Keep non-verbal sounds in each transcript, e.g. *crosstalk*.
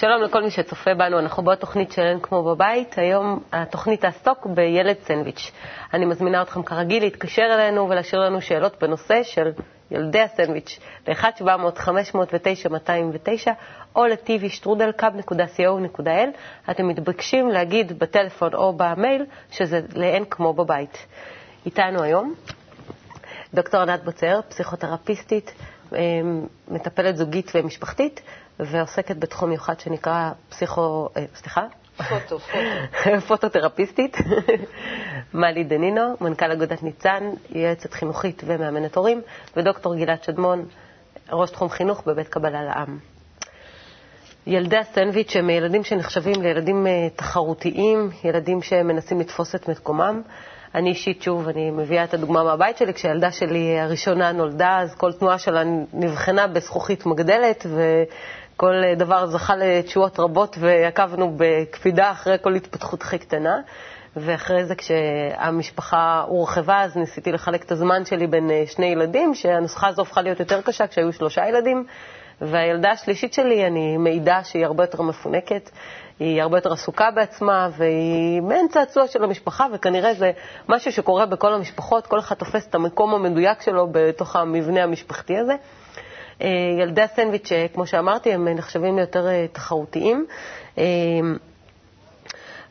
שלום לכל מי שצופה בנו, אנחנו בעוד תוכנית של אין כמו בבית. היום התוכנית תעסוק בילד סנדוויץ'. אני מזמינה אתכם כרגיל להתקשר אלינו ולהשאיר לנו שאלות בנושא של ילדי הסנדוויץ' ל-1-700-509-209 או ל-tvstrudel.co.il. אתם מתבקשים להגיד בטלפון או במייל שזה לאין כמו בבית. איתנו היום דוקטור ענת בוצר, פסיכותרפיסטית, אה, מטפלת זוגית ומשפחתית, ועוסקת בתחום מיוחד שנקרא פסיכו... אה, סליחה? פוטו, פוטו. *laughs* פוטותרפיסטית. מלי דנינו, מנכ"ל אגודת ניצן, יועצת חינוכית ומאמנת הורים, ודוקטור גלעד שדמון, ראש תחום חינוך בבית קבלה לעם. ילדי הסנדוויץ' הם ילדים שנחשבים לילדים אה, תחרותיים, ילדים שמנסים לתפוס את מקומם. אני אישית, שוב, אני מביאה את הדוגמה מהבית שלי, כשהילדה שלי הראשונה נולדה, אז כל תנועה שלה נבחנה בזכוכית מגדלת, וכל דבר זכה לתשואות רבות, ועקבנו בקפידה אחרי כל התפתחות הכי קטנה. ואחרי זה, כשהמשפחה הורחבה, אז ניסיתי לחלק את הזמן שלי בין אה, שני ילדים, שהנוסחה הזו הפכה להיות יותר קשה כשהיו שלושה ילדים. והילדה השלישית שלי, אני מעידה שהיא הרבה יותר מפונקת, היא הרבה יותר עסוקה בעצמה, והיא מעין צעצוע של המשפחה, וכנראה זה משהו שקורה בכל המשפחות, כל אחד תופס את המקום המדויק שלו בתוך המבנה המשפחתי הזה. אה, ילדי הסנדוויץ', אה, כמו שאמרתי, הם נחשבים ליותר אה, תחרותיים.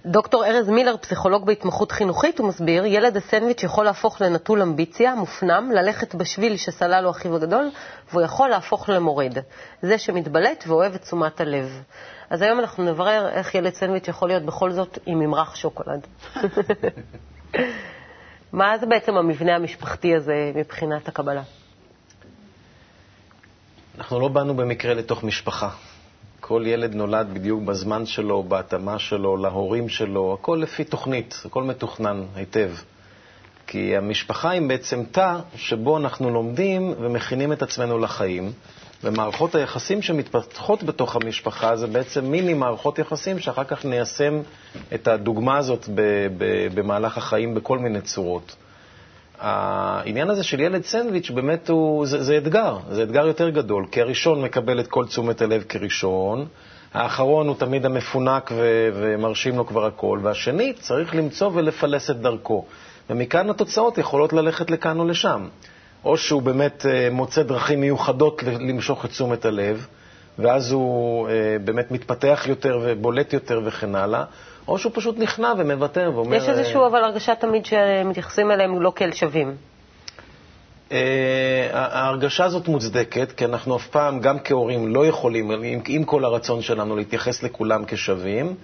דוקטור ארז מילר, פסיכולוג בהתמחות חינוכית, הוא מסביר, ילד הסנדוויץ' יכול להפוך לנטול אמביציה, מופנם, ללכת בשביל שסלל לו אחיו הגדול, והוא יכול להפוך למורד. זה שמתבלט ואוהב את תשומת הלב. אז היום אנחנו נברר איך ילד סנדוויץ' יכול להיות בכל זאת עם ממרח שוקולד. *laughs* מה זה בעצם המבנה המשפחתי הזה מבחינת הקבלה? אנחנו לא באנו במקרה לתוך משפחה. כל ילד נולד בדיוק בזמן שלו, בהתאמה שלו, להורים שלו, הכל לפי תוכנית, הכל מתוכנן היטב. כי המשפחה היא בעצם תא שבו אנחנו לומדים ומכינים את עצמנו לחיים, ומערכות היחסים שמתפתחות בתוך המשפחה זה בעצם מיני מערכות יחסים שאחר כך ניישם את הדוגמה הזאת במהלך החיים בכל מיני צורות. העניין הזה של ילד סנדוויץ' באמת הוא, זה, זה אתגר, זה אתגר יותר גדול, כי הראשון מקבל את כל תשומת הלב כראשון, האחרון הוא תמיד המפונק ו, ומרשים לו כבר הכל, והשני צריך למצוא ולפלס את דרכו. ומכאן התוצאות יכולות ללכת לכאן או לשם. או שהוא באמת אה, מוצא דרכים מיוחדות למשוך את תשומת הלב, ואז הוא אה, באמת מתפתח יותר ובולט יותר וכן הלאה, או שהוא פשוט נכנע ומוותר ואומר... יש איזושהי אבל הרגשה תמיד שמתייחסים אליהם לא כאל שווים. ההרגשה הזאת מוצדקת, כי אנחנו אף פעם, גם כהורים, לא יכולים, עם, עם כל הרצון שלנו, להתייחס לכולם כשווים,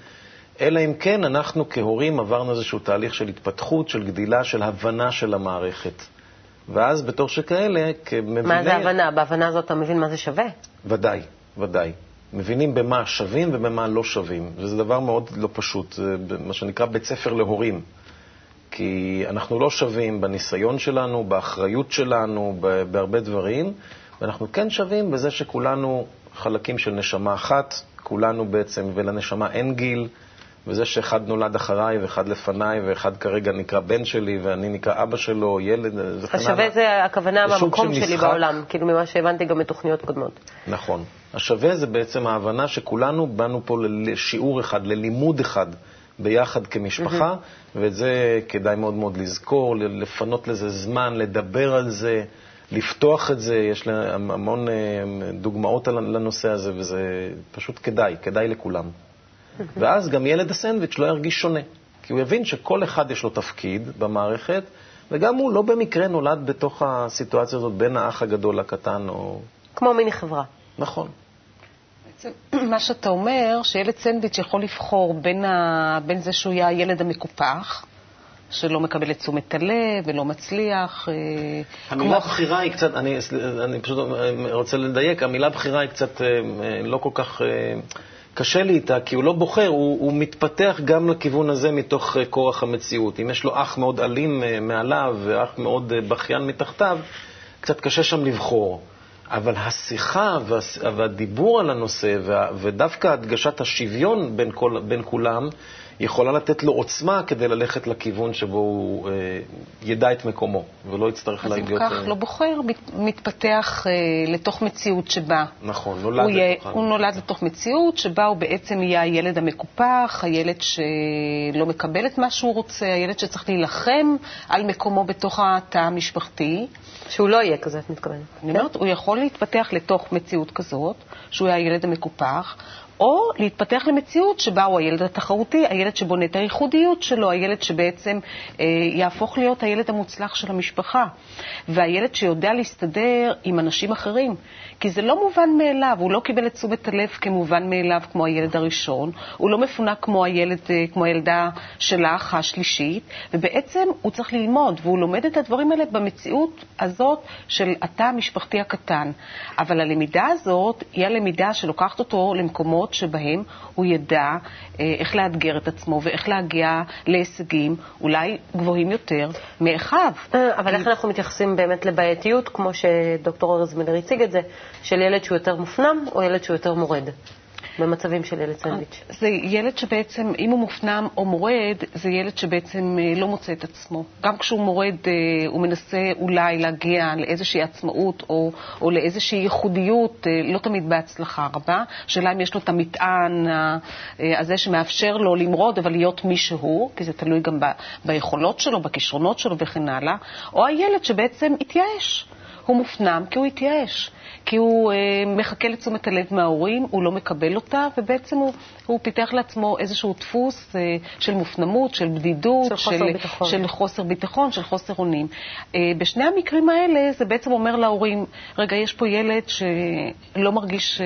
אלא אם כן אנחנו כהורים עברנו איזשהו תהליך של התפתחות, של גדילה, של הבנה של המערכת. ואז בתור שכאלה, כמביני... מה זה הבנה? בהבנה הזאת אתה מבין מה זה שווה? ודאי, ודאי. מבינים במה שווים ובמה לא שווים, וזה דבר מאוד לא פשוט, זה מה שנקרא בית ספר להורים. כי אנחנו לא שווים בניסיון שלנו, באחריות שלנו, בהרבה דברים, ואנחנו כן שווים בזה שכולנו חלקים של נשמה אחת, כולנו בעצם, ולנשמה אין גיל, וזה שאחד נולד אחריי ואחד לפניי ואחד כרגע נקרא בן שלי ואני נקרא אבא שלו, ילד וכן הלאה. השווה זה הכוונה מהמקום שלי משחק. בעולם, כאילו ממה שהבנתי גם מתוכניות קודמות. נכון. השווה זה בעצם ההבנה שכולנו באנו פה לשיעור אחד, ללימוד אחד. ביחד כמשפחה, mm-hmm. ואת זה כדאי מאוד מאוד לזכור, לפנות לזה זמן, לדבר על זה, לפתוח את זה, יש המון אה, דוגמאות לנושא הזה, וזה פשוט כדאי, כדאי לכולם. ואז גם ילד הסנדוויץ' לא ירגיש שונה, כי הוא יבין שכל אחד יש לו תפקיד במערכת, וגם הוא לא במקרה נולד בתוך הסיטואציה הזאת בין האח הגדול לקטן או... כמו מיני חברה. נכון. בעצם *clears throat* מה שאתה אומר, שילד סנדוויץ' יכול לבחור בין, ה... בין זה שהוא יהיה הילד המקופח, שלא מקבל את תשומת הלב ולא מצליח. אה, המילה כמו... בחירה היא קצת, אני, אני פשוט רוצה לדייק, המילה בחירה היא קצת אה, לא כל כך... אה, קשה לי איתה, כי הוא לא בוחר, הוא, הוא מתפתח גם לכיוון הזה מתוך אה, כורח המציאות. אם יש לו אח מאוד אלים אה, מעליו ואח מאוד אה, בכיין מתחתיו, קצת קשה שם לבחור. אבל השיחה והדיבור על הנושא, ודווקא הדגשת השוויון בין, כל, בין כולם, יכולה לתת לו עוצמה כדי ללכת לכיוון שבו הוא אה, ידע את מקומו, ולא יצטרך אז להיות... אם כך, אה, לא בוחר, מת- מתפתח אה, לתוך מציאות שבה נכון, נולד הוא, יהיה, לתוכה. הוא נולד לתוך מציאות שבה הוא בעצם יהיה הילד המקופח, הילד שלא מקבל את מה שהוא רוצה, הילד שצריך להילחם על מקומו בתוך התא המשפחתי. שהוא לא יהיה כזה, את מתכוונת. אני אומרת, הוא יכול להתפתח לתוך מציאות כזאת, שהוא יהיה הילד המקופח, או להתפתח למציאות שבה הוא הילד התחרותי, הילד שבונה את הייחודיות שלו, הילד שבעצם אה, יהפוך להיות הילד המוצלח של המשפחה, והילד שיודע להסתדר עם אנשים אחרים. כי זה לא מובן מאליו, הוא לא קיבל את תשומת הלב כמובן מאליו כמו הילד הראשון, הוא לא מפונק כמו הילד, אה, כמו הילדה שלך, השלישית, ובעצם הוא צריך ללמוד, והוא לומד את הדברים האלה במציאות הזאת של התא המשפחתי הקטן. אבל הלמידה הזאת היא הלמידה שלוקחת אותו למקומות שבהם הוא ידע אה, איך לאתגר את עצמו ואיך להגיע להישגים אולי גבוהים יותר מאחיו. אה, אבל איך אנחנו מתייחסים באמת לבעייתיות, כמו שדוקטור ארז מילר הציג את זה, של ילד שהוא יותר מופנם או ילד שהוא יותר מורד, במצבים של ילד סנדוויץ'? זה ילד שבעצם, אם הוא מופנם או מורד, זה ילד שבעצם אה, לא מוצא את עצמו. גם כשהוא מורד, אה, הוא מנסה אולי להגיע לאיזושהי עצמאות או, או לאיזושהי ייחודיות, אה, לא תמיד בהצלחה רבה. השאלה אם יש לו את המטען הזה שמאפשר לו למרוד, אבל להיות מי שהוא, כי זה תלוי גם ב, ביכולות שלו, בכישרונות שלו וכן הלאה, או הילד שבעצם התייאש. הוא מופנם כי הוא התייאש, כי הוא אה, מחכה לתשומת הלב מההורים, הוא לא מקבל אותה, ובעצם הוא, הוא פיתח לעצמו איזשהו דפוס אה, של מופנמות, של בדידות, של חוסר ביטחון. של חוסר ביטחון, של חוסר אונים. אה, בשני המקרים האלה זה בעצם אומר להורים, רגע, יש פה ילד שלא מרגיש אה,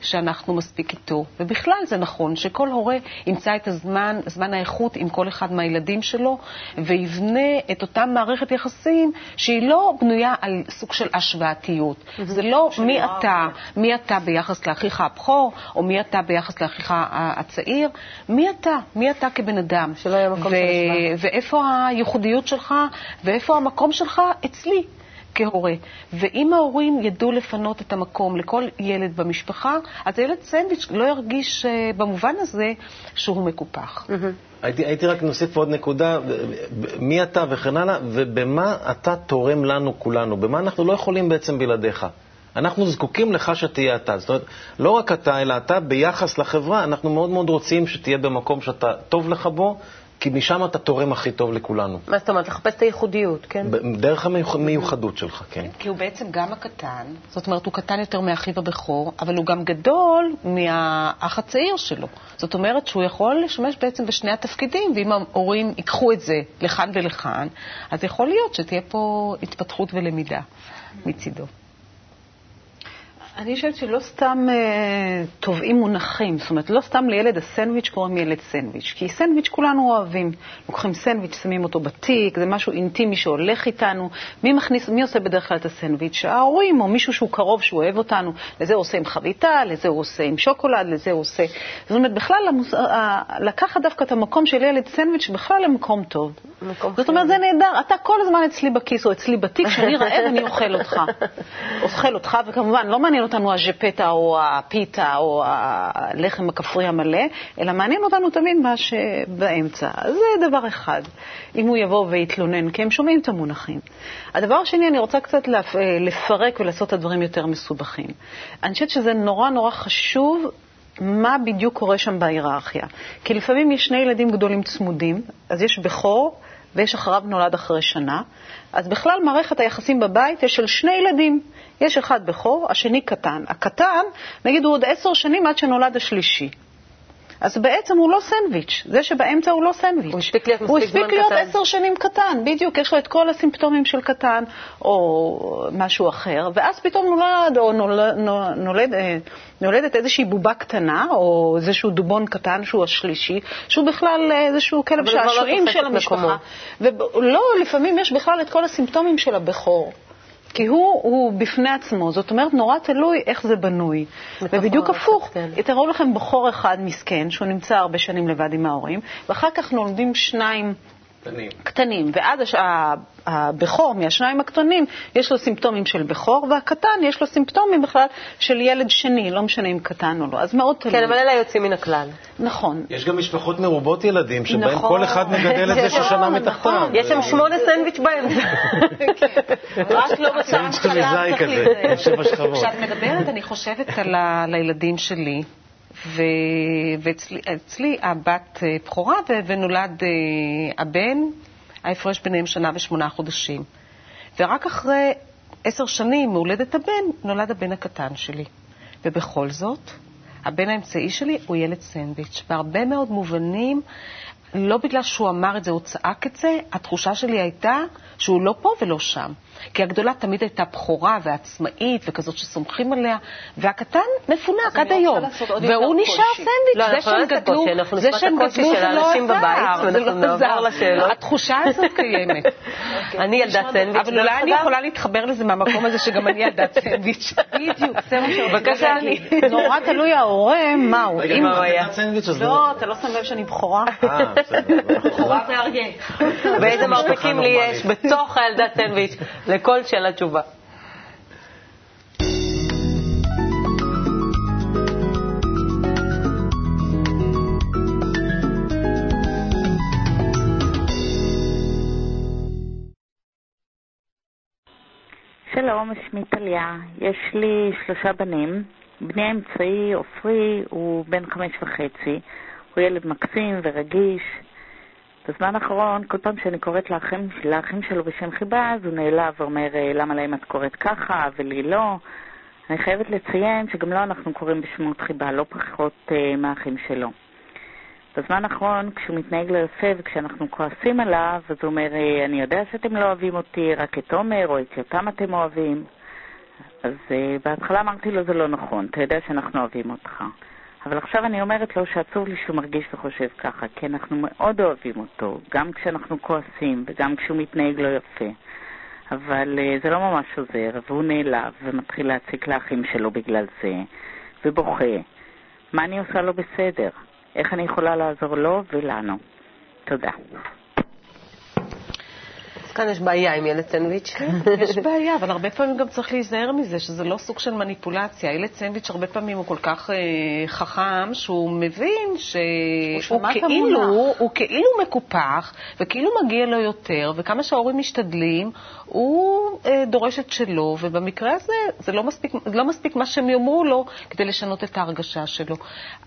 שאנחנו מספיק איתו. ובכלל זה נכון שכל הורה ימצא את הזמן, זמן האיכות עם כל אחד מהילדים שלו, ויבנה את אותה מערכת יחסים שהיא לא בנויה על סוג של השוואתיות. זה לא מי אתה, מי אתה ביחס לאחיך הבכור, או מי אתה ביחס לאחיך הצעיר, מי אתה, מי אתה כבן אדם. שלא יהיה מקום של השוואה. ואיפה הייחודיות שלך, ואיפה המקום שלך אצלי. כהורה. ואם ההורים ידעו לפנות את המקום לכל ילד במשפחה, אז הילד סנדוויץ' לא ירגיש אה, במובן הזה שהוא מקופח. הייתי, הייתי רק נוסיף עוד נקודה, מי אתה וכן הלאה, ובמה אתה תורם לנו כולנו, במה אנחנו לא יכולים בעצם בלעדיך. אנחנו זקוקים לך שתהיה אתה. זאת אומרת, לא רק אתה, אלא אתה ביחס לחברה, אנחנו מאוד מאוד רוצים שתהיה במקום שאתה טוב לך בו, כי משם אתה תורם הכי טוב לכולנו. מה זאת אומרת? לחפש את הייחודיות, כן? דרך המיוחדות שלך, כן. כי הוא בעצם גם הקטן, זאת אומרת, הוא קטן יותר מאחיו הבכור, אבל הוא גם גדול מהאח הצעיר שלו. זאת אומרת שהוא יכול לשמש בעצם בשני התפקידים, ואם ההורים ייקחו את זה לכאן ולכאן, אז יכול להיות שתהיה פה התפתחות ולמידה מצידו. אני חושבת שלא סתם אה, טובעים מונחים, זאת אומרת, לא סתם לילד הסנדוויץ' קוראים ילד סנדוויץ', כי סנדוויץ' כולנו אוהבים. לוקחים סנדוויץ', שמים אותו בתיק, זה משהו אינטימי שהולך איתנו. מי מכניס, מי עושה בדרך כלל את הסנדוויץ'? ההורים, או מישהו שהוא קרוב, שהוא אוהב אותנו. לזה הוא עושה עם חביתה, לזה הוא עושה עם שוקולד, לזה הוא עושה... זאת אומרת, בכלל, המוס... ה- לקחת דווקא את המקום של ילד סנדוויץ' בכלל למקום טוב. מקום זאת אומרת, זה נהדר, אתה כל הזמן אצלי בכיס או אצלי בתיק, כשאני רעב אני אוכל אותך. *laughs* אוכל אותך, וכמובן, לא מעניין אותנו הז'פטה או הפיתה או הלחם הכפרי המלא, אלא מעניין אותנו תמיד מה שבאמצע. זה דבר אחד, אם הוא יבוא ויתלונן, כי הם שומעים את המונחים. הדבר השני, אני רוצה קצת לפ- לפרק ולעשות את הדברים יותר מסובכים. אני חושבת שזה נורא נורא חשוב מה בדיוק קורה שם בהיררכיה. כי לפעמים יש שני ילדים גדולים צמודים, אז יש בכור ויש אחריו נולד אחרי שנה, אז בכלל מערכת היחסים בבית יש של שני ילדים. יש אחד בכור, השני קטן. הקטן, נגיד הוא עוד עשר שנים עד שנולד השלישי. אז בעצם הוא לא סנדוויץ', זה שבאמצע הוא לא סנדוויץ'. הוא הספיק להיות הוא מספיק הספיק זמן להיות קטן. עשר שנים קטן, בדיוק, יש לו את כל הסימפטומים של קטן, או משהו אחר, ואז פתאום נולד, או נולד, נולד, אה, נולדת איזושהי בובה קטנה, או איזשהו דובון קטן שהוא השלישי, שהוא בכלל איזשהו כלב הוא לא שעשועים תופס של המשפחה. ולא, לפעמים יש בכלל את כל הסימפטומים של הבכור. כי הוא, הוא בפני עצמו, זאת אומרת, נורא תלוי איך זה בנוי. ובדיוק הפוך, כן. תראו לכם בחור אחד מסכן, שהוא נמצא הרבה שנים לבד עם ההורים, ואחר כך נולדים שניים קטנים. קטנים, ואז הש- הבכור מהשניים הקטנים, יש לו סימפטומים של בכור, והקטן יש לו סימפטומים בכלל של ילד שני, לא משנה אם קטן או לא, אז מאוד תלוי. כן, אבל אלה היוצאים מן הכלל. נכון. יש גם משפחות מרובות ילדים, שבהם נכון. כל אחד מגדל את זה נכון, ששנה נכון. מתחתיו. יש שם שמונה סנדוויץ' באמצע. *laughs* *laughs* רק לא בצד סנדוויץ' טוניסאי כזה, עם שבע שכבות. כשאת מדברת, אני חושבת על, הילדים שלי, ואצלי אצלי הבת אה, בכורה, ונולד אה, הבן, ההפרש ביניהם שנה ושמונה חודשים. ורק אחרי עשר שנים מהולדת הבן, נולד הבן הקטן שלי. ובכל זאת, הבן האמצעי שלי הוא ילד סנדוויץ'. בהרבה מאוד מובנים, לא בגלל שהוא אמר את זה או צעק את זה, התחושה שלי הייתה שהוא לא פה ולא שם. כי הגדולה תמיד הייתה בכורה ועצמאית וכזאת שסומכים עליה, והקטן מפונק עד אני היום. והוא נשאר. סנדוויץ'. לא, זה שהם לא גדלו, זה שהם גדלו של זה לא עזר, זה לא עזר. התחושה הזאת קיימת. אני ילדת סנדוויץ'. אבל אולי אני. יכולה להתחבר לזה מהמקום הזה שגם אני ילדת סנדוויץ'. בדיוק, זה מה שרציתי בבקשה. להגיד. נורא תלוי ההורה. רגע, מה הוא היה? היה סנדוויץ' אז לא, אתה לא שם לב שאני בכורה? אה, בסדר. בכורה ואריה. ואיזה משפחה מרפקים לי. יש בתוך הילדת סנדוויץ' לכל שאלה תשובה. שלום, שמי טליה. יש לי שלושה בנים. בני האמצעי, עופרי, הוא בן חמש וחצי. הוא ילד מקסים ורגיש. בזמן האחרון, כל פעם שאני קוראת לאחים, לאחים שלו בשם חיבה, אז הוא נעלב ואומר, "אה, למה להם את קוראת ככה ולי לא? אני חייבת לציין שגם לו אנחנו קוראים בשמות חיבה, לא פחות אה, מהאחים שלו. בזמן האחרון, כשהוא מתנהג לא יפה וכשאנחנו כועסים עליו, אז הוא אומר, "אה, אני יודע שאתם לא אוהבים אותי, רק את עומר או את יותם אתם אוהבים. אז uh, בהתחלה אמרתי לו, זה לא נכון, אתה יודע שאנחנו אוהבים אותך. אבל עכשיו אני אומרת לו שעצוב לי שהוא מרגיש וחושב ככה, כי אנחנו מאוד אוהבים אותו, גם כשאנחנו כועסים וגם כשהוא מתנהג לא יפה. אבל uh, זה לא ממש עוזר, והוא נעלב ומתחיל להציק לאחים שלו בגלל זה, ובוכה. מה אני עושה לא בסדר? איך אני יכולה לעזור לו ולנו? תודה. כאן יש בעיה עם ילד סנדוויץ'. יש בעיה, אבל הרבה פעמים גם צריך להיזהר מזה, שזה לא סוג של מניפולציה. ילד סנדוויץ' הרבה פעמים הוא כל כך אה, חכם, שהוא מבין שהוא כאילו. הוא כאילו מקופח, וכאילו מגיע לו יותר, וכמה שההורים משתדלים, הוא אה, דורש את שלו, ובמקרה הזה זה לא מספיק, לא מספיק מה שהם יאמרו לו כדי לשנות את ההרגשה שלו.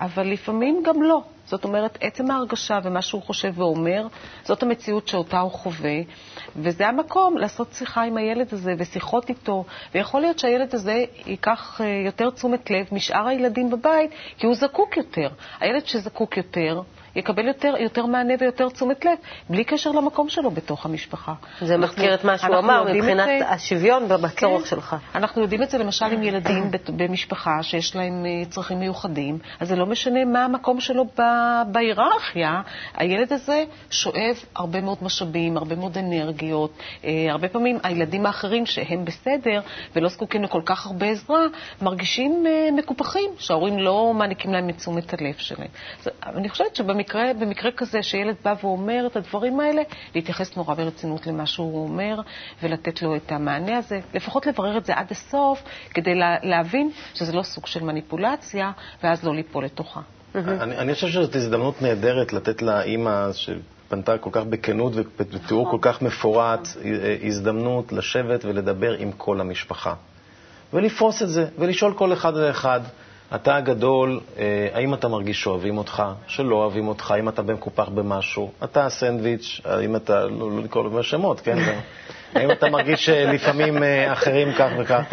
אבל לפעמים גם לא. זאת אומרת, עצם ההרגשה ומה שהוא חושב ואומר, זאת המציאות שאותה הוא חווה, וזה המקום לעשות שיחה עם הילד הזה ושיחות איתו, ויכול להיות שהילד הזה ייקח אה, יותר תשומת לב משאר הילדים בבית, כי הוא זקוק יותר. הילד שזקוק יותר, יקבל יותר, יותר מענה ויותר תשומת לב, בלי קשר למקום שלו בתוך המשפחה. זה מזכיר את מה שהוא אמר מבחינת זה- השוויון בצורך כן. שלך. אנחנו יודעים את זה למשל עם ילדים *clears throat* במשפחה שיש להם אה, צרכים מיוחדים, אז זה לא משנה מה המקום שלו בהיררכיה, הילד הזה שואב הרבה מאוד משאבים, הרבה מאוד אנרגיות. אה, הרבה פעמים הילדים האחרים שהם בסדר ולא זקוקים לכל כך הרבה עזרה, מרגישים אה, מקופחים, שההורים לא מעניקים להם את תשומת הלב שלהם. אני חושבת שבמקרה במקרה כזה שילד בא ואומר את הדברים האלה, להתייחס נורא ברצינות למה שהוא אומר ולתת לו את המענה הזה, לפחות לברר את זה עד הסוף, כדי לה, להבין שזה לא סוג של מניפולציה, ואז לא ליפול לתוכה. אני, אני חושב שזאת הזדמנות נהדרת לתת לאימא שפנתה כל כך בכנות ובתיאור כל כך מפורט, אה, הזדמנות לשבת ולדבר עם כל המשפחה. ולפרוס את זה, ולשאול כל אחד ואחד, אתה הגדול, אה, האם אתה מרגיש שאוהבים אותך, שלא אוהבים אותך, האם אתה מקופח במשהו, אתה הסנדוויץ', האם אתה, לא, לא לקרוא לו בשמות, כן? *laughs* האם אתה מרגיש שלפעמים אה, אחרים כך וכך?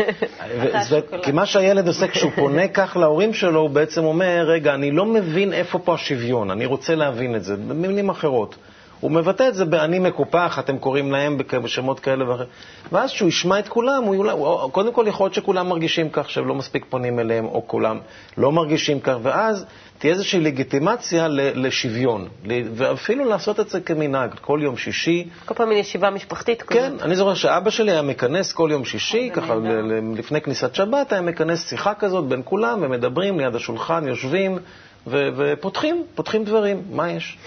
*laughs* כי מה שהילד עושה כשהוא פונה *laughs* כך להורים שלו, הוא בעצם אומר, רגע, אני לא מבין איפה פה השוויון, אני רוצה להבין את זה, במילים אחרות. הוא מבטא את זה ב"אני מקופח", אתם קוראים להם בשמות כאלה ואחרים. ואז כשהוא ישמע את כולם, הוא הוא- קודם כל יכול להיות שכולם מרגישים כך, שהם לא מספיק פונים אליהם, או כולם לא מרגישים כך, ואז תהיה איזושהי לגיטימציה לשוויון, ואפילו לעשות את זה כמנהג, כל יום שישי. כל פעם ישיבה משפחתית כזאת. כן, אני זוכר שאבא שלי היה מכנס כל יום שישי, ככה לפני כניסת שבת, היה מכנס שיחה כזאת בין כולם, ומדברים ליד השולחן, יושבים, ו- ופותחים, פותחים דברים, מה יש?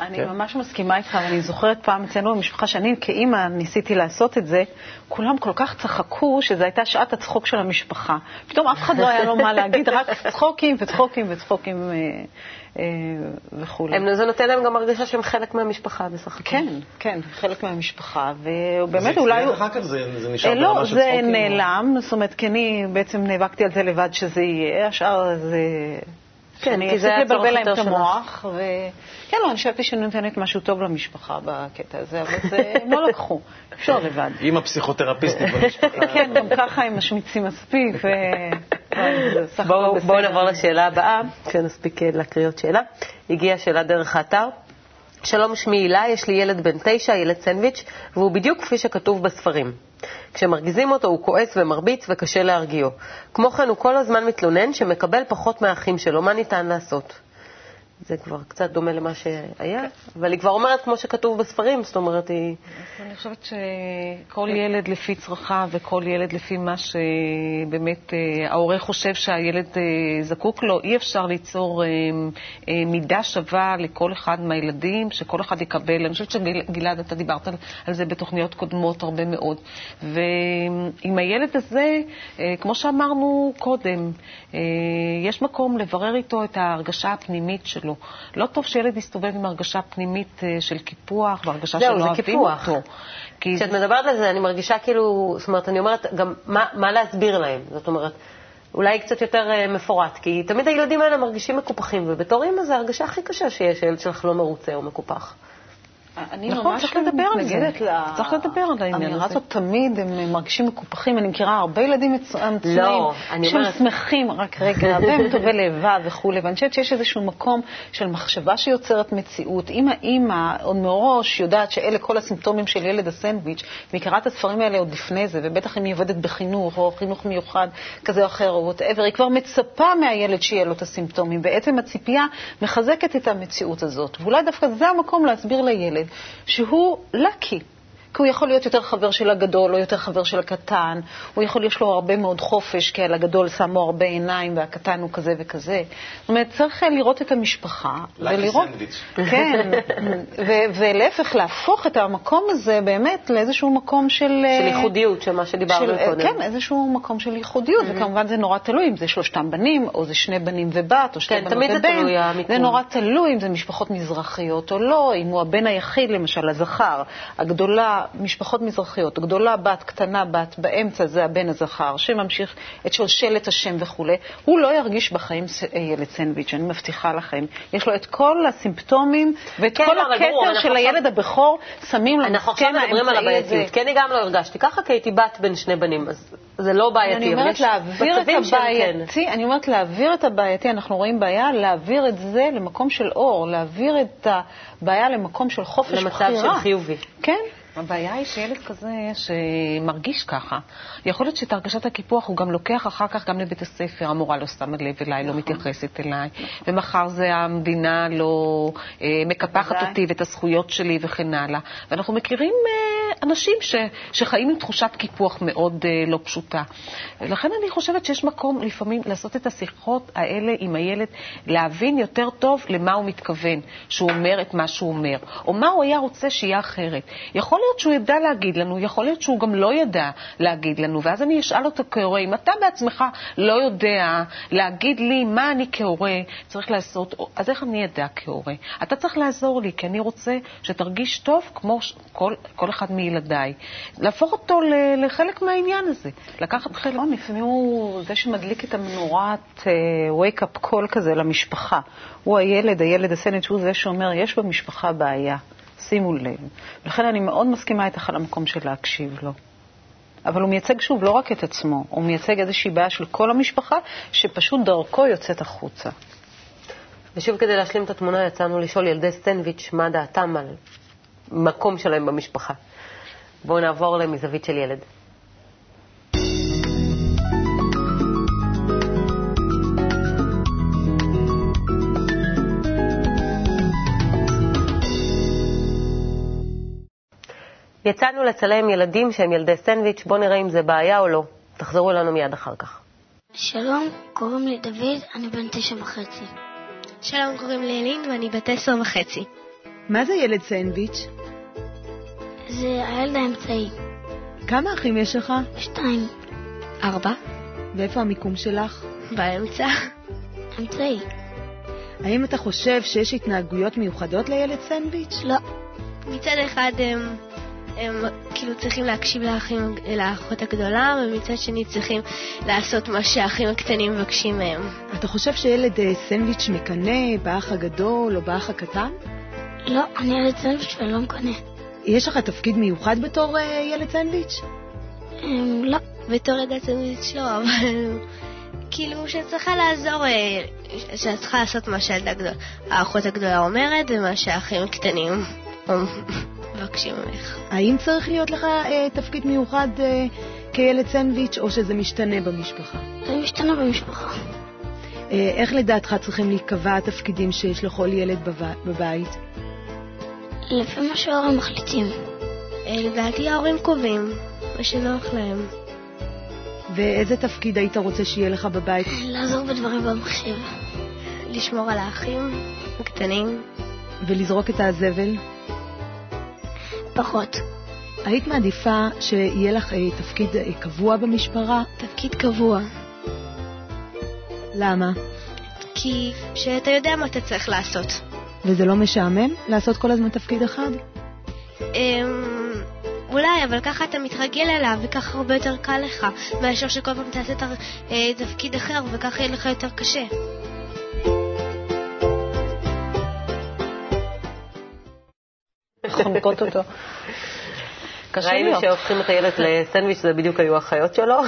אני כן. ממש מסכימה איתך, ואני זוכרת פעם אצלנו במשפחה שאני כאימא ניסיתי לעשות את זה, כולם כל כך צחקו שזו הייתה שעת הצחוק של המשפחה. פתאום אף אחד לא היה לו מה להגיד, רק *laughs* צחוקים וצחוקים וצחוקים אה, אה, וכולי. הם- זה נותן להם גם הרגשה שהם חלק מהמשפחה בסך הכל. כן, כן, חלק מהמשפחה, ובאמת זה אולי... הצליח אחר כך זה, זה נשאר אה, ברמה לא, של זה צחוקים? נעלם, זאת אומרת, כי אני בעצם נאבקתי על זה לבד שזה יהיה, השאר זה... כן, אני כי זה היה צורך לבלבל להם יותר את שלך. המוח, וכן, לא, אני חשבתי שאני נותנת משהו טוב למשפחה בקטע הזה, אבל זה, *laughs* הם לא לקחו, אפשר לבד. עם הפסיכותרפיסטית *laughs* במשפחה. כן, גם ככה הם משמיצים מספיק, ו... בואו נעבור לשאלה הבאה, כשנספיק אה, להקריא עוד שאלה. הגיעה שאלה דרך האתר. שלום, שמי הילה, יש לי ילד בן תשע, ילד סנדוויץ', והוא בדיוק כפי שכתוב בספרים. כשמרגיזים אותו הוא כועס ומרביץ וקשה להרגיעו. כמו כן, הוא כל הזמן מתלונן שמקבל פחות מהאחים שלו, מה ניתן לעשות? זה כבר קצת דומה למה שהיה, אבל היא כבר אומרת כמו שכתוב בספרים, זאת אומרת, היא... אני חושבת שכל ילד לפי צרכיו וכל ילד לפי מה שבאמת אה, ההורה חושב שהילד אה, זקוק לו, אי אפשר ליצור אה, מידה שווה לכל אחד מהילדים, שכל אחד יקבל. אני חושבת שגלעד, אתה דיברת על, זה בתוכניות קודמות הרבה מאוד. ועם הילד הזה, כמו שאמרנו קודם, יש מקום לברר איתו את ההרגשה הפנימית שלו. לא טוב שילד יסתובב עם הרגשה פנימית אה, של קיפוח והרגשה זהו, שלא זה אוהבים קיפוח. אותו. כי כשאת מדברת על זה, אני מרגישה כאילו, זאת אומרת, אני אומרת גם מה, מה להסביר להם. זאת אומרת, אולי קצת יותר אה, מפורט, כי תמיד הילדים האלה מרגישים מקופחים, ובתור אימא זה ההרגשה הכי קשה שיש, שהילד שלך לא מרוצה או מקופח. אני נכון, ממש זה. מתנגדת ל- צריך לדבר על העניין האמירה הזה. הזאת תמיד, הם מרגישים מקופחים. אני מכירה הרבה ילדים מצ- מצוינים, לא, אני שהם אומרת- שמחים, רק רגע, *laughs* והם טובי לבב וכולי, ואני חושבת שיש איזשהו מקום של מחשבה שיוצרת מציאות. אם האימא עוד מראש יודעת שאלה כל הסימפטומים של ילד הסנדוויץ', מכירה את הספרים האלה עוד לפני זה, ובטח אם היא עובדת בחינוך, או חינוך מיוחד כזה או אחר, או whatever, היא כבר מצפה מהילד שיהיה לו את הסימפטומים. בעצם הציפייה מחזקת את המציאות הזאת. ואולי דווקא זה המקום להסביר לילד שהוא לקי. כי הוא יכול להיות יותר חבר של הגדול או יותר חבר של הקטן, הוא יכול, יש לו הרבה מאוד חופש, כי על הגדול שמו הרבה עיניים והקטן הוא כזה וכזה. זאת אומרת, צריך לראות את המשפחה. ולראות, סנדוויץ'. *laughs* כן, ו- ולהפך, להפוך את המקום הזה באמת לאיזשהו מקום של... של אה, ייחודיות, של מה שדיברנו של, קודם. כן, איזשהו מקום של ייחודיות, וכמובן זה נורא תלוי אם זה שלושתם בנים, או זה שני בנים ובת, או שתי כן, בנות תמיד זה ובן. תלוי, המיקום. זה נורא תלוי אם זה משפחות מזרחיות או לא, אם הוא הבן היחיד, למשל, הזכר. הגדולה, משפחות מזרחיות, הגדולה בת, קטנה בת, באמצע זה הבן הזכר, שממשיך את שלשלת השם וכולי. הוא לא ירגיש בחיים אה, ילד סנדוויץ', אני מבטיחה לכם. יש לו את כל הסימפטומים ואת כן, כל הכתר של עכשיו- הילד הבכור, שמים אנחנו עכשיו למסכן מדברים על האמצעי הזה. הבעייתיות, כי אני גם לא הרגשתי ככה, כי הייתי בת בין שני בנים, אז זה לא בעייתי. אני אבל אומרת יש להעביר את מצבים שהם כן. אני אומרת להעביר את הבעייתי, אנחנו רואים בעיה, להעביר את זה למקום של אור, להעביר את הבעיה למקום של חופש למצב בחירה. של חיובי. כן. הבעיה היא שילד כזה שמרגיש ככה, יכול להיות שאת הרגשת הקיפוח הוא גם לוקח אחר כך גם לבית הספר, המורה לא שמה לב אליי, לא מתייחסת אליי, ומחר זה המדינה לא אה, מקפחת. אותי ואת הזכויות שלי וכן הלאה. ואנחנו מכירים אה, אנשים ש, שחיים עם תחושת קיפוח מאוד אה, לא פשוטה. לכן אני חושבת שיש מקום לפעמים לעשות את השיחות האלה עם הילד, להבין יותר טוב למה הוא מתכוון, שהוא אומר את מה שהוא אומר, או מה הוא היה רוצה שיהיה אחרת. יכול להיות שהוא ידע להגיד לנו, יכול להיות שהוא גם לא ידע להגיד לנו, ואז אני אשאל אותו כהורה, אם אתה בעצמך לא יודע להגיד לי מה אני כהורה צריך לעשות, אז איך אני אדע כהורה? אתה צריך לעזור לי, כי אני רוצה שתרגיש טוב כמו כל, כל אחד מילדיי. להפוך אותו ל- לחלק מהעניין הזה, לקחת חלק. נכון, לפעמים הוא זה שמדליק את המנורת uh, wake-up call כזה למשפחה. הוא הילד, הילד הסנדוויץ', הוא זה שאומר, יש במשפחה בעיה, שימו לב. לכן אני מאוד מסכימה איתך על המקום של להקשיב לו. אבל הוא מייצג שוב לא רק את עצמו, הוא מייצג איזושהי בעיה של כל המשפחה, שפשוט דרכו יוצאת החוצה. ושוב, כדי להשלים את התמונה, יצאנו לשאול ילדי סטנדוויץ' מה דעתם על מקום שלהם במשפחה. בואו נעבור למזווית של ילד. יצאנו לצלם ילדים שהם ילדי סנדוויץ', בואו נראה אם זה בעיה או לא. תחזרו אלינו מיד אחר כך. שלום, קוראים לי דוד, אני בן תשע וחצי. שלום, קוראים לי אלין ואני בת עשר וחצי. מה זה ילד סנדוויץ'? זה הילד האמצעי. כמה אחים יש לך? שתיים. ארבע. ואיפה המיקום שלך? באמצע. אמצעי. האם אתה חושב שיש התנהגויות מיוחדות לילד סנדוויץ'? לא. מצד אחד הם, הם כאילו צריכים להקשיב לאחים, לאחות הגדולה, ומצד שני צריכים לעשות מה שהאחים הקטנים מבקשים מהם. אתה חושב שילד אה, סנדוויץ' מקנא באח הגדול או באח הקטן? לא, אני ילד סנדוויץ' ולא מקנא. יש לך תפקיד מיוחד בתור אה, ילד סנדוויץ'? אמ, לא, בתור ילד סנדוויץ' לא, אבל כאילו שאת צריכה לעזור, אה, שאת צריכה לעשות מה שהילדה הגדולה, האחות הגדולה אומרת, ומה שהאחים הקטנים מבקשים ממך. האם צריך להיות לך אה, תפקיד מיוחד אה, כילד סנדוויץ' או שזה משתנה במשפחה? זה משתנה במשפחה. אה, איך לדעתך צריכים להיקבע התפקידים שיש לכל ילד בב- בבית? לפי מה שההורים מחליטים. אה, לדעתי ההורים קובעים, מה שנוח להם. ואיזה תפקיד היית רוצה שיהיה לך בבית? לעזור בדברים במחשב. לשמור על האחים הקטנים. ולזרוק את הזבל? פחות. היית מעדיפה שיהיה לך אה, תפקיד אה, קבוע במשפחה? תפקיד קבוע. למה? כי שאתה יודע מה אתה צריך לעשות. וזה לא משעמם לעשות כל הזמן תפקיד אחד? אמ, אולי, אבל ככה אתה מתרגל אליו, וככה הרבה יותר קל לך, מאשר שכל פעם תעשה אה, תפקיד אחר, וככה יהיה לך יותר קשה. חונקות אותו. *laughs* ראינו. שהופכים את הילד *laughs* לסנדוויץ', זה בדיוק היו האחיות שלו. *laughs*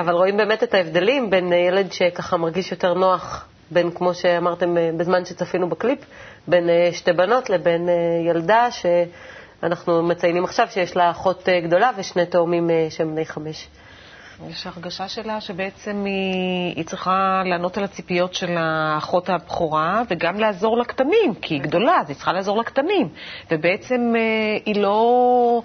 אבל רואים באמת את ההבדלים בין ילד שככה מרגיש יותר נוח, בין, כמו שאמרתם אה, בזמן שצפינו בקליפ, בין אה, שתי בנות לבין אה, ילדה שאנחנו מציינים עכשיו שיש לה אחות גדולה ושני תאומים שהם בני חמש. יש הרגשה שלה שבעצם היא, היא צריכה לענות על הציפיות של האחות הבכורה וגם לעזור לקטנים, כי היא גדולה, אז היא צריכה לעזור לקטנים. ובעצם היא לא,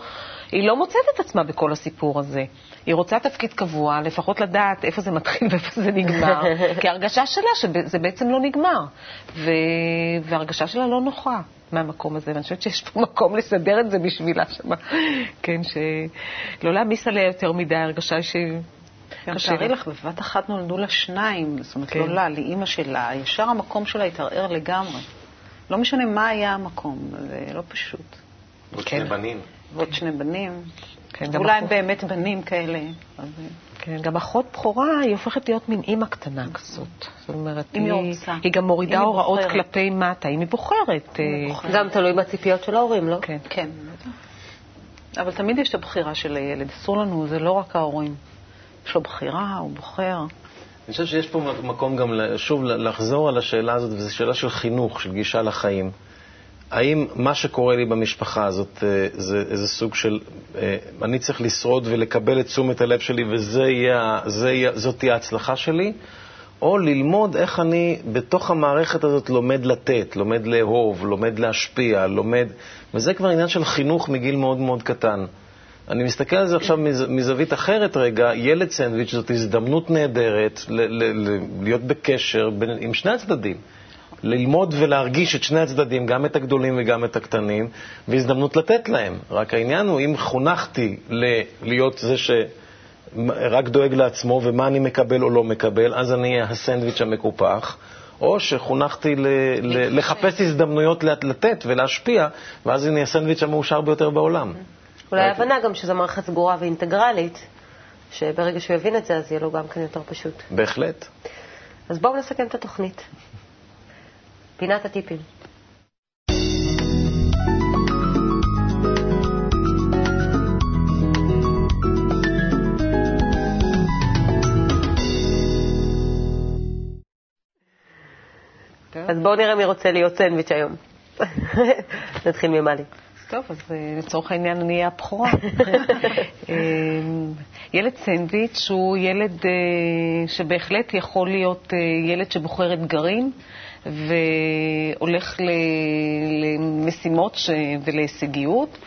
היא לא מוצאת את עצמה בכל הסיפור הזה. היא רוצה תפקיד קבוע, לפחות לדעת איפה זה מתחיל *laughs* ואיפה זה נגמר, כי ההרגשה שלה שזה בעצם לא נגמר. ו... וההרגשה שלה לא נוחה מהמקום הזה, ואני חושבת שיש פה *laughs* מקום לסדר את זה בשבילה שמה. כן, שלא להעמיס עליה יותר מדי, ההרגשה היא ש... גם קשה תארי. לך, בבת אחת נולדו לה שניים, זאת אומרת, כן. לא לה, לאימא שלה, ישר המקום שלה התערער לגמרי. לא משנה מה היה המקום, זה לא פשוט. עוד כן. שני בנים. ועוד שני בנים, כן, אולי הם אחות- באמת בנים כאלה. כן, גם אחות בכורה היא הופכת להיות מין אימא קטנה כזאת. זאת אומרת, אם היא היא, רוצה. היא גם מורידה אם היא הוראות בוחרת. כלפי מטה, אם היא בוחרת. אם היא אה, בוחרת. גם תלוי בציפיות של ההורים, לא? כן. כן. אבל תמיד יש את הבחירה של הילד, אסור לנו, זה לא רק ההורים. יש לו בחירה, הוא בוחר. אני חושב שיש פה מקום גם, שוב, לחזור על השאלה הזאת, וזו שאלה של חינוך, של גישה לחיים. האם מה שקורה לי במשפחה הזאת אה, זה איזה סוג של, אה, אני צריך לשרוד ולקבל את תשומת הלב שלי וזאת תהיה, ההצלחה שלי, או ללמוד איך אני בתוך המערכת הזאת לומד לתת, לומד לאהוב, לומד להשפיע, לומד... וזה כבר עניין של חינוך מגיל מאוד מאוד קטן. אני מסתכל על זה עכשיו מז, מזווית אחרת רגע, ילד סנדוויץ' זאת הזדמנות נהדרת ל, ל, ל, להיות בקשר בין, עם שני הצדדים. ללמוד ולהרגיש את שני הצדדים, גם את הגדולים וגם את הקטנים, והזדמנות לתת להם. רק העניין הוא, אם חונכתי ל- להיות זה שרק דואג לעצמו ומה אני מקבל או לא מקבל, אז אני אהיה הסנדוויץ' המקופח. או שחונכתי ל- ל- לחפש הזדמנויות לת- לתת ולהשפיע, ואז אני הסנדוויץ' המאושר ביותר בעולם. אולי ההבנה גם שזו מערכת סגורה ואינטגרלית, שברגע שהוא יבין את זה, אז יהיה לו גם כן יותר פשוט. בהחלט. אז בואו נסכם את התוכנית. פינת הטיפים. אז בואו נראה מי רוצה להיות סנדוויץ' היום. *laughs* נתחיל ממלי. טוב, אז אה, לצורך העניין אני אהיה הבכורה. *laughs* אה, ילד סנדוויץ' הוא ילד אה, שבהחלט יכול להיות ילד שבוחר אתגרים והולך למשימות ש- ולהישגיות.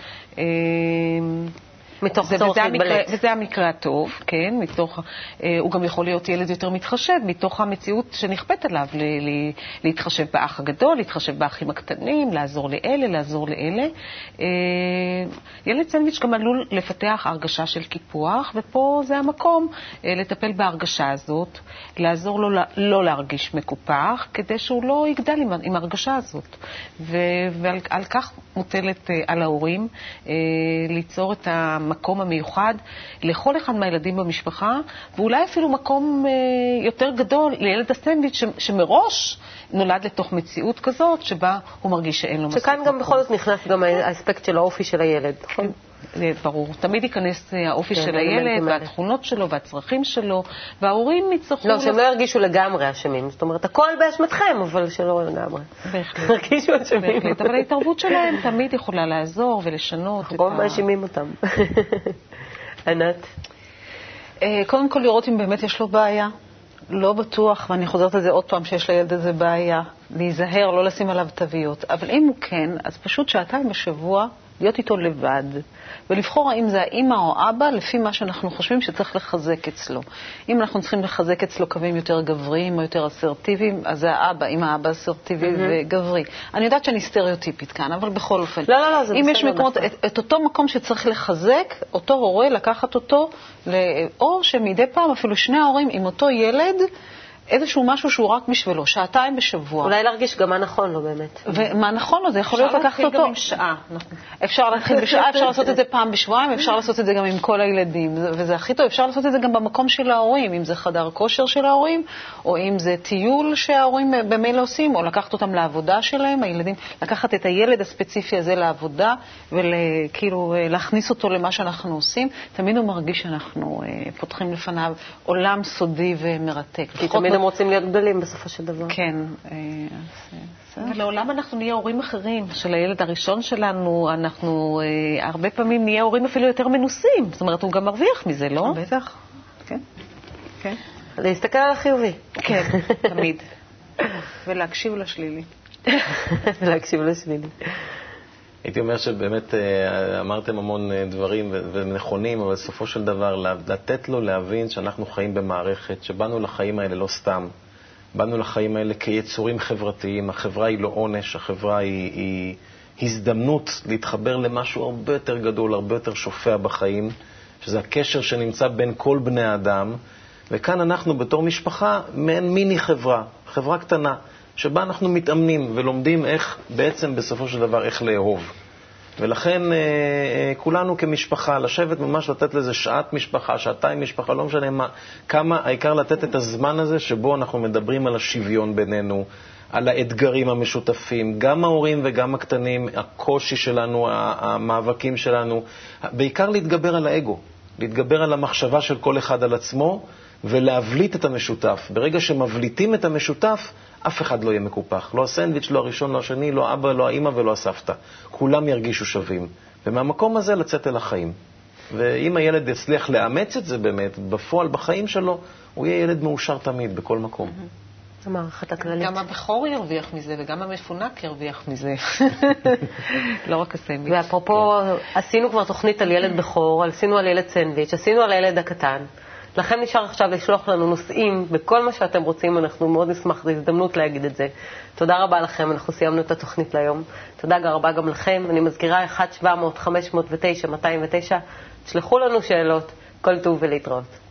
מתוך זה, צורך להתבלט. וזה המקרה הטוב, כן, מתוך, אה, הוא גם יכול להיות ילד יותר מתחשב, מתוך המציאות שנכפית עליו, ל, ל, להתחשב באח הגדול, להתחשב באחים הקטנים, לעזור לאלה, לעזור לאלה. אה, ילד סנדוויץ' גם עלול לפתח הרגשה של קיפוח, ופה זה המקום אה, לטפל בהרגשה הזאת, לעזור לו לא להרגיש מקופח, כדי שהוא לא יגדל עם, עם ההרגשה הזאת. ו, ועל על כך מוטלת אה, על ההורים אה, ליצור את המקום המיוחד לכל אחד מהילדים במשפחה, ואולי אפילו מקום אה, יותר גדול לילד הסנדוויץ' ש- שמראש נולד לתוך מציאות כזאת, שבה הוא מרגיש שאין לו מספיק שכאן גם מקום. בכל זאת נכנס גם האספקט של האופי של הילד, נכון? זה ברור. תמיד ייכנס אה, האופי כן, של הילד, האלה. והתכונות שלו, והצרכים שלו, וההורים יצטרכו... לא, שהם לא ירגישו לגמרי אשמים. זאת אומרת, הכל באשמתכם, אבל שלא לגמרי. בהחלט. *laughs* ירגישו אשמים. בהחלט, אבל ההתערבות שלהם תמיד יכולה לעזור ולשנות את אנחנו. מאשימים אותם. *laughs* ענת? אה, קודם כל לראות אם באמת יש לו בעיה. לא בטוח, ואני חוזרת על זה עוד פעם, שיש לילד הזה בעיה. להיזהר, לא לשים עליו תוויות. אבל אם הוא כן, אז פשוט שעתיים בשבוע להיות איתו לבד, ולבחור האם זה האימא או אבא, לפי מה שאנחנו חושבים שצריך לחזק אצלו. אם אנחנו צריכים לחזק אצלו קווים יותר גבריים או יותר אסרטיביים, אז זה האבא, אם האבא אסרטיבי וגברי. אני יודעת שאני סטריאוטיפית כאן, אבל בכל אופן. לא, לא, לא, זה אם יש בסדר, מקומות. את, את אותו מקום שצריך לחזק, אותו הורה, לקחת אותו, ל- או שמדי פעם אפילו שני ההורים עם אותו ילד, איזשהו משהו שהוא רק בשבילו, שעתיים בשבוע. אולי להרגיש גם מה נכון לו באמת. ומה נכון לו, זה יכול להיות לקחת אפשר להתחיל אותו. גם עם שעה. אפשר להתחיל בשעה, אפשר לעשות את זה פעם בשבועיים, אפשר לעשות את זה גם עם כל הילדים, זה- וזה הכי טוב. אפשר לעשות את זה גם במקום של ההורים, אם זה חדר כושר של ההורים, או אם זה טיול שההורים במילא עושים, או לקחת אותם לעבודה שלהם, הילדים, לקחת את הילד הספציפי הזה לעבודה, וכאילו להכניס אותו למה שאנחנו עושים, תמיד הוא מרגיש שאנחנו אה, פותחים לפניו עולם סודי ומרתק. כי לפחות תמיד הם רוצים להיות גדולים בסופו של דבר. כן. אה, אז, אה. ולעולם אנחנו נהיה הורים אחרים של הילד הראשון שלנו, אנחנו אה, הרבה פעמים נהיה הורים אפילו יותר מנוסים. זאת אומרת, הוא גם מרוויח מזה, לא? בטח, כן. כן. להסתכל על החיובי. כן, *laughs* תמיד. ולהקשיב לשלילי. ולהקשיב לשלילי. הייתי אומר שבאמת אה, אמרתם המון אה, דברים ונכונים, אבל בסופו של דבר לתת לו להבין שאנחנו חיים במערכת, שבאנו לחיים האלה לא סתם. באנו לחיים האלה כיצורים חברתיים, החברה היא לא עונש, החברה היא, היא הזדמנות להתחבר למשהו הרבה יותר גדול, הרבה יותר שופע בחיים, שזה הקשר שנמצא בין כל בני האדם, וכאן אנחנו בתור משפחה מעין מיני חברה, חברה קטנה, שבה אנחנו מתאמנים ולומדים איך בעצם בסופו של דבר איך לאהוב. ולכן אה, אה, כולנו כמשפחה, לשבת ממש לתת לזה שעת משפחה, שעתיים משפחה, לא משנה מה, כמה, העיקר לתת את הזמן הזה שבו אנחנו מדברים על השוויון בינינו, על האתגרים המשותפים, גם ההורים וגם הקטנים, הקושי שלנו, המאבקים שלנו, בעיקר להתגבר על האגו, להתגבר על המחשבה של כל אחד על עצמו ולהבליט את המשותף. ברגע שמבליטים את המשותף, אף אחד לא יהיה מקופח. לא הסנדוויץ', לא הראשון, לא השני, לא אבא, לא האימא ולא הסבתא. כולם ירגישו שווים. ומהמקום הזה לצאת אל החיים. ואם הילד יצליח לאמץ את זה באמת, בפועל, בחיים שלו, הוא יהיה ילד מאושר תמיד, בכל מקום. זו מערכת הכללית. גם הבכור ירוויח מזה וגם המפונק ירוויח מזה. *laughs* לא רק הסנדוויץ'. ואפרופו, עשינו כבר תוכנית על ילד בכור, עשינו על ילד סנדוויץ', עשינו על הילד הקטן. לכם נשאר עכשיו לשלוח לנו נושאים בכל מה שאתם רוצים, אנחנו מאוד נשמח, זו הזדמנות להגיד את זה. תודה רבה לכם, אנחנו סיימנו את התוכנית להיום. תודה רבה גם לכם. אני מזכירה 1-700-509-209, תשלחו לנו שאלות, כל טוב ולהתראות.